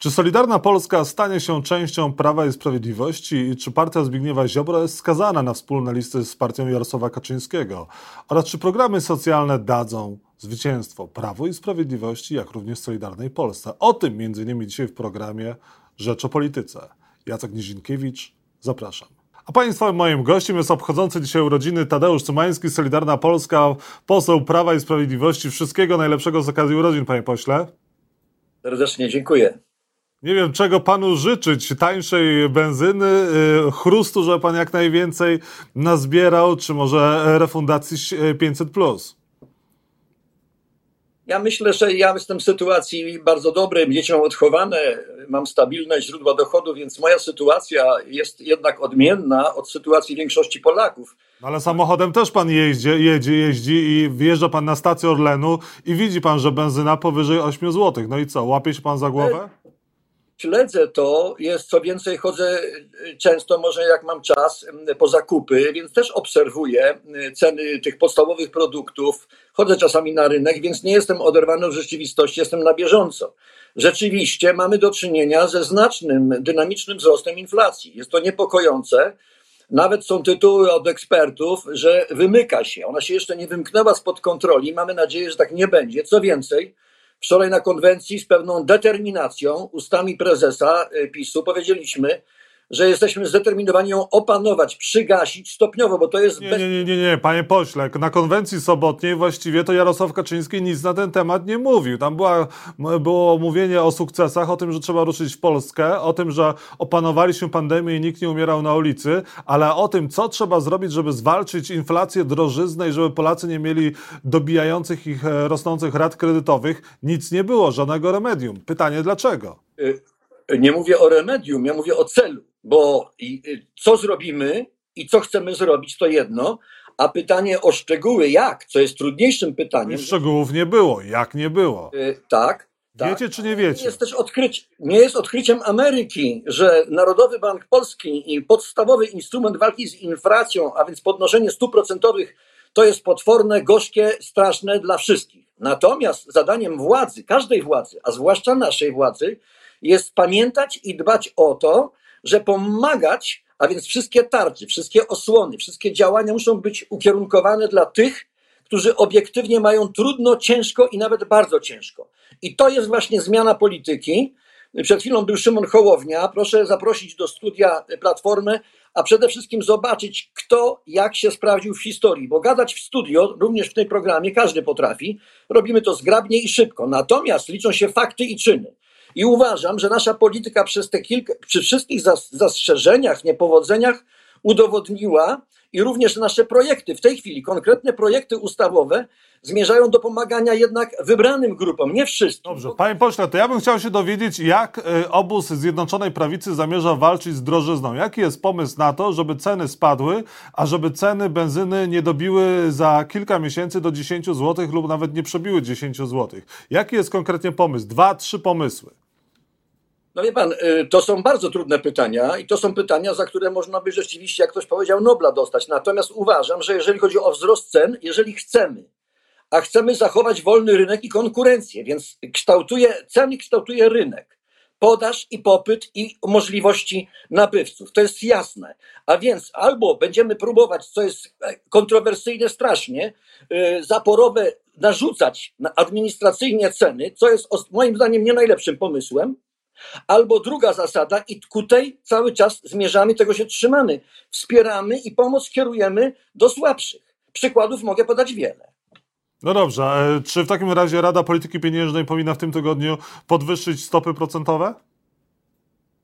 Czy Solidarna Polska stanie się częścią Prawa i Sprawiedliwości i czy partia Zbigniewa Ziobro jest skazana na wspólne listy z partią Jarosława Kaczyńskiego? Oraz czy programy socjalne dadzą zwycięstwo Prawu i Sprawiedliwości, jak również Solidarnej Polsce? O tym innymi dzisiaj w programie Rzecz o Polityce. Jacek Nizinkiewicz, zapraszam. A Państwa moim gościem jest obchodzący dzisiaj urodziny Tadeusz Cymański, Solidarna Polska, poseł Prawa i Sprawiedliwości. Wszystkiego najlepszego z okazji urodzin, panie pośle. Serdecznie dziękuję. Nie wiem, czego panu życzyć. Tańszej benzyny, y, chrustu, że pan jak najwięcej nazbierał, czy może refundacji 500. Ja myślę, że ja jestem w sytuacji bardzo dobrej, dzieci mam odchowane, mam stabilne źródła dochodu, więc moja sytuacja jest jednak odmienna od sytuacji większości Polaków. No ale samochodem też pan jeździ, jedzie, jeździ i wjeżdża pan na stację Orlenu i widzi pan, że benzyna powyżej 8 zł. No i co, łapie się pan za głowę? Śledzę to, jest co więcej, chodzę y, często, może jak mam czas, y, po zakupy, więc też obserwuję y, ceny tych podstawowych produktów. Chodzę czasami na rynek, więc nie jestem oderwany od rzeczywistości, jestem na bieżąco. Rzeczywiście mamy do czynienia ze znacznym, dynamicznym wzrostem inflacji. Jest to niepokojące. Nawet są tytuły od ekspertów, że wymyka się. Ona się jeszcze nie wymknęła spod kontroli. Mamy nadzieję, że tak nie będzie. Co więcej, Wczoraj na konwencji z pewną determinacją ustami prezesa y, PiSu powiedzieliśmy, że jesteśmy zdeterminowani ją opanować, przygasić stopniowo, bo to jest... Nie, bez... nie, nie, nie, nie, panie pośle, na konwencji sobotniej właściwie to Jarosław Kaczyński nic na ten temat nie mówił. Tam była, było mówienie o sukcesach, o tym, że trzeba ruszyć w Polskę, o tym, że opanowaliśmy pandemię i nikt nie umierał na ulicy, ale o tym, co trzeba zrobić, żeby zwalczyć inflację, drożyznę i żeby Polacy nie mieli dobijających ich e, rosnących rat kredytowych, nic nie było, żadnego remedium. Pytanie dlaczego? Y, nie mówię o remedium, ja mówię o celu bo y, co zrobimy i co chcemy zrobić, to jedno, a pytanie o szczegóły, jak, co jest trudniejszym pytaniem. Szczegółów nie było, jak nie było. Yy, tak. Wiecie tak. czy nie wiecie? Jest też odkryć, nie jest odkryciem Ameryki, że Narodowy Bank Polski i podstawowy instrument walki z inflacją, a więc podnoszenie stóp procentowych, to jest potworne, gorzkie, straszne dla wszystkich. Natomiast zadaniem władzy, każdej władzy, a zwłaszcza naszej władzy, jest pamiętać i dbać o to, że pomagać, a więc wszystkie tarcze, wszystkie osłony, wszystkie działania muszą być ukierunkowane dla tych, którzy obiektywnie mają trudno, ciężko i nawet bardzo ciężko. I to jest właśnie zmiana polityki. Przed chwilą był Szymon Hołownia. Proszę zaprosić do studia Platformę, a przede wszystkim zobaczyć, kto jak się sprawdził w historii. Bo gadać w studio, również w tym programie, każdy potrafi. Robimy to zgrabnie i szybko. Natomiast liczą się fakty i czyny. I uważam, że nasza polityka przez te kilka, przy wszystkich zastrzeżeniach, niepowodzeniach udowodniła i również nasze projekty, w tej chwili konkretne projekty ustawowe zmierzają do pomagania jednak wybranym grupom, nie wszystkim. Dobrze, panie pośle, to ja bym chciał się dowiedzieć, jak y, obóz Zjednoczonej Prawicy zamierza walczyć z drożyzną. Jaki jest pomysł na to, żeby ceny spadły, a żeby ceny benzyny nie dobiły za kilka miesięcy do 10 zł lub nawet nie przebiły 10 zł? Jaki jest konkretnie pomysł? Dwa, trzy pomysły. No wie pan, y, to są bardzo trudne pytania i to są pytania, za które można by rzeczywiście, jak ktoś powiedział, Nobla dostać. Natomiast uważam, że jeżeli chodzi o wzrost cen, jeżeli chcemy, a chcemy zachować wolny rynek i konkurencję, więc kształtuje, ceny kształtuje rynek, podaż i popyt i możliwości nabywców. To jest jasne. A więc albo będziemy próbować, co jest kontrowersyjne strasznie, y, zaporowe narzucać administracyjnie ceny, co jest moim zdaniem nie najlepszym pomysłem, Albo druga zasada, i ku tej cały czas zmierzamy, tego się trzymamy. Wspieramy i pomoc kierujemy do słabszych. Przykładów mogę podać wiele. No dobrze, e, czy w takim razie Rada Polityki Pieniężnej powinna w tym tygodniu podwyższyć stopy procentowe?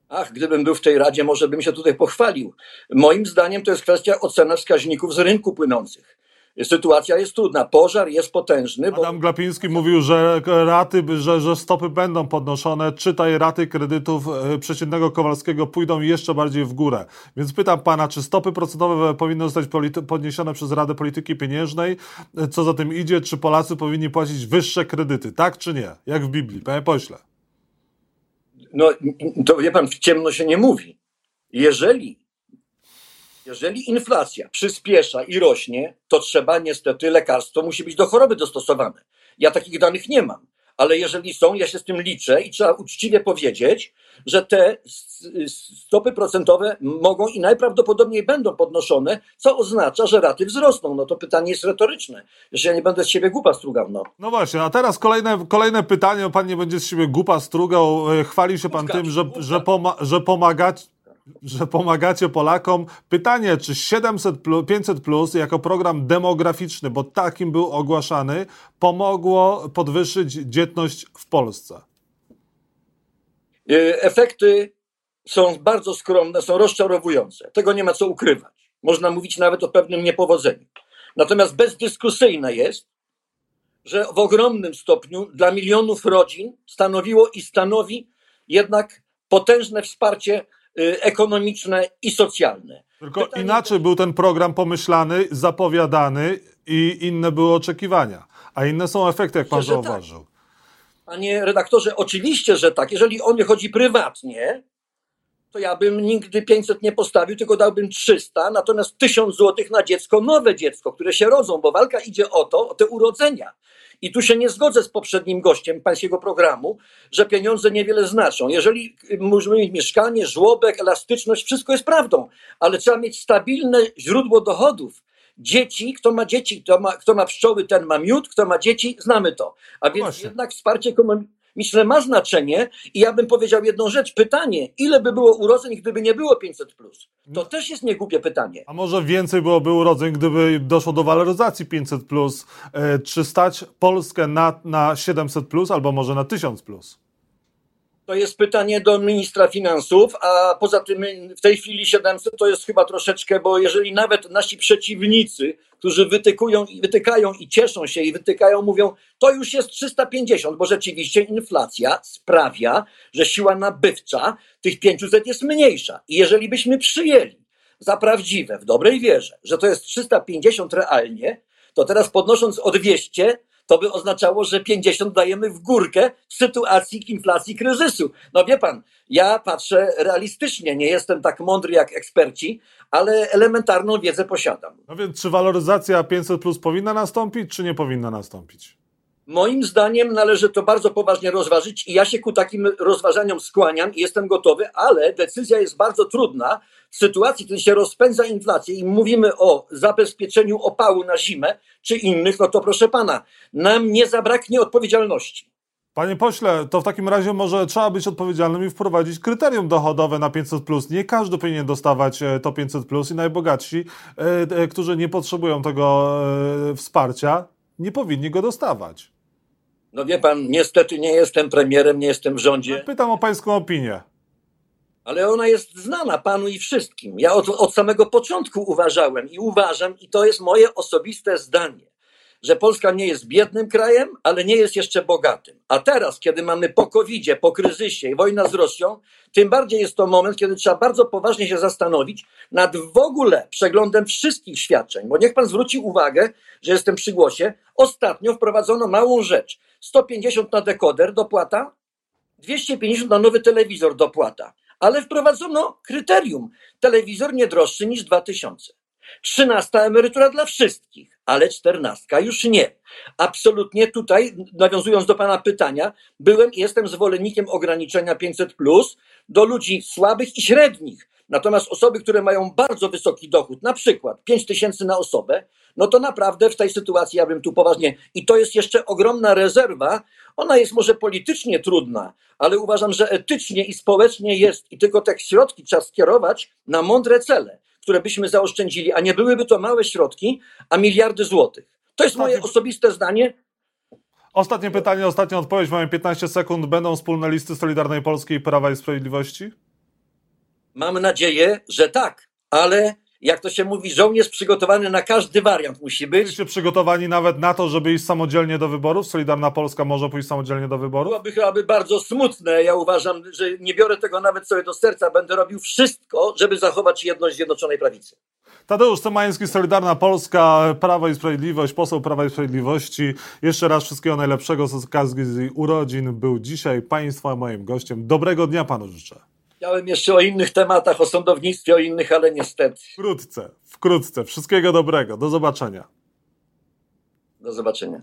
Ach, gdybym był w tej Radzie, może bym się tutaj pochwalił. Moim zdaniem to jest kwestia oceny wskaźników z rynku płynących sytuacja jest trudna. Pożar jest potężny. Bo... Adam Glapiński mówił, że raty, że, że stopy będą podnoszone. Czytaj, raty kredytów e, przeciętnego Kowalskiego pójdą jeszcze bardziej w górę. Więc pytam pana, czy stopy procentowe powinny zostać podniesione przez Radę Polityki Pieniężnej? E, co za tym idzie, czy Polacy powinni płacić wyższe kredyty? Tak czy nie? Jak w Biblii, panie pośle. No, to wie pan, w ciemno się nie mówi. Jeżeli jeżeli inflacja przyspiesza i rośnie, to trzeba niestety lekarstwo musi być do choroby dostosowane. Ja takich danych nie mam, ale jeżeli są, ja się z tym liczę i trzeba uczciwie powiedzieć, że te stopy procentowe mogą i najprawdopodobniej będą podnoszone, co oznacza, że raty wzrosną. No to pytanie jest retoryczne, że ja nie będę z siebie głupa strugał. No, no właśnie, a teraz kolejne, kolejne pytanie, pan nie będzie z siebie głupa strugał. E, chwali się pan tym, że, że, poma że pomagać że pomagacie Polakom. Pytanie, czy 700 plus, 500 plus jako program demograficzny, bo takim był ogłaszany, pomogło podwyższyć dzietność w Polsce? Y, efekty są bardzo skromne, są rozczarowujące. Tego nie ma co ukrywać. Można mówić nawet o pewnym niepowodzeniu. Natomiast bezdyskusyjne jest, że w ogromnym stopniu dla milionów rodzin stanowiło i stanowi jednak potężne wsparcie ekonomiczne i socjalne. Tylko Pytanie inaczej to... był ten program pomyślany, zapowiadany i inne były oczekiwania, a inne są efekty, jak pan tak. zauważył. Tak. Panie redaktorze, oczywiście, że tak. Jeżeli o mnie chodzi prywatnie, to ja bym nigdy 500 nie postawił, tylko dałbym 300, natomiast 1000 złotych na dziecko, nowe dziecko, które się rodzą, bo walka idzie o to, o te urodzenia. I tu się nie zgodzę z poprzednim gościem pańskiego programu, że pieniądze niewiele znaczą. Jeżeli możemy mieć mieszkanie, żłobek, elastyczność, wszystko jest prawdą, ale trzeba mieć stabilne źródło dochodów dzieci, kto ma dzieci, kto ma, kto ma pszczoły, ten ma miód, kto ma dzieci, znamy to. A więc Właśnie. jednak wsparcie ekonomiczne ma znaczenie i ja bym powiedział jedną rzecz, pytanie, ile by było urodzeń, gdyby nie było 500+. Plus? To też jest niegłupie pytanie. A może więcej byłoby urodzeń, gdyby doszło do waloryzacji 500+, plus? E, czy stać Polskę na, na 700+, plus, albo może na 1000+. Plus? To jest pytanie do ministra finansów, a poza tym w tej chwili 700 to jest chyba troszeczkę, bo jeżeli nawet nasi przeciwnicy, którzy wytykują, wytykają i cieszą się i wytykają, mówią, to już jest 350, bo rzeczywiście inflacja sprawia, że siła nabywcza tych 500 jest mniejsza. I jeżeli byśmy przyjęli za prawdziwe, w dobrej wierze, że to jest 350 realnie, to teraz podnosząc o 200, to by oznaczało, że 50 dajemy w górkę w sytuacji inflacji, kryzysu. No wie pan, ja patrzę realistycznie, nie jestem tak mądry jak eksperci, ale elementarną wiedzę posiadam. No więc czy waloryzacja 500 plus powinna nastąpić, czy nie powinna nastąpić? Moim zdaniem należy to bardzo poważnie rozważyć i ja się ku takim rozważaniom skłaniam i jestem gotowy, ale decyzja jest bardzo trudna w sytuacji, kiedy się rozpędza inflacja i mówimy o zabezpieczeniu opału na zimę czy innych, no to proszę pana, nam nie zabraknie odpowiedzialności. Panie pośle, to w takim razie może trzeba być odpowiedzialnym i wprowadzić kryterium dochodowe na 500. Nie każdy powinien dostawać e, to 500 i najbogatsi, e, e, którzy nie potrzebują tego wsparcia, nie powinni go dostawać. No wie pan, niestety nie jestem premierem, nie jestem w rządzie. Pytam o pańską opinię. Ale ona jest znana panu i wszystkim. Ja od, od samego początku uważałem i uważam, i to jest moje osobiste zdanie, że Polska nie jest biednym krajem, ale nie jest jeszcze bogatym. A teraz, kiedy mamy po covid po kryzysie i wojna z Rosją, tym bardziej jest to moment, kiedy trzeba bardzo poważnie się zastanowić nad w ogóle przeglądem wszystkich świadczeń. Bo niech pan zwróci uwagę, że jestem przy głosie. Ostatnio wprowadzono małą rzecz. 150 na dekoder dopłata, 250 na nowy telewizor dopłata. Ale wprowadzono kryterium. Telewizor nie droższy niż 2000. Trzynasta emerytura dla wszystkich, ale czternastka już nie. Absolutnie tutaj, nawiązując do Pana pytania, byłem i jestem zwolennikiem ograniczenia 500 plus do ludzi słabych i średnich. Natomiast osoby, które mają bardzo wysoki dochód, na przykład 5 tysięcy na osobę, no to naprawdę w tej sytuacji ja bym tu poważnie. I to jest jeszcze ogromna rezerwa. Ona jest może politycznie trudna, ale uważam, że etycznie i społecznie jest. I tylko te środki trzeba skierować na mądre cele które byśmy zaoszczędzili, a nie byłyby to małe środki, a miliardy złotych. To jest moje osobiste zdanie. Ostatnie pytanie, ostatnia odpowiedź. Mamy 15 sekund. Będą wspólne listy Solidarnej Polski i Prawa i Sprawiedliwości? Mam nadzieję, że tak, ale jak to się mówi, żołnierz przygotowany na każdy wariant musi być. Jesteście przygotowani nawet na to, żeby iść samodzielnie do wyborów? Solidarna Polska może pójść samodzielnie do wyborów? Byłoby chyba bardzo smutne. Ja uważam, że nie biorę tego nawet sobie do serca. Będę robił wszystko, żeby zachować jedność Zjednoczonej Prawicy. Tadeusz Semański, Solidarna Polska, Prawo i Sprawiedliwość, poseł Prawa i Sprawiedliwości. Jeszcze raz wszystkiego najlepszego z okazji urodzin. Był dzisiaj Państwa moim gościem. Dobrego dnia Panu życzę. Chciałem jeszcze o innych tematach, o sądownictwie, o innych, ale niestety. Wkrótce, wkrótce. Wszystkiego dobrego. Do zobaczenia. Do zobaczenia.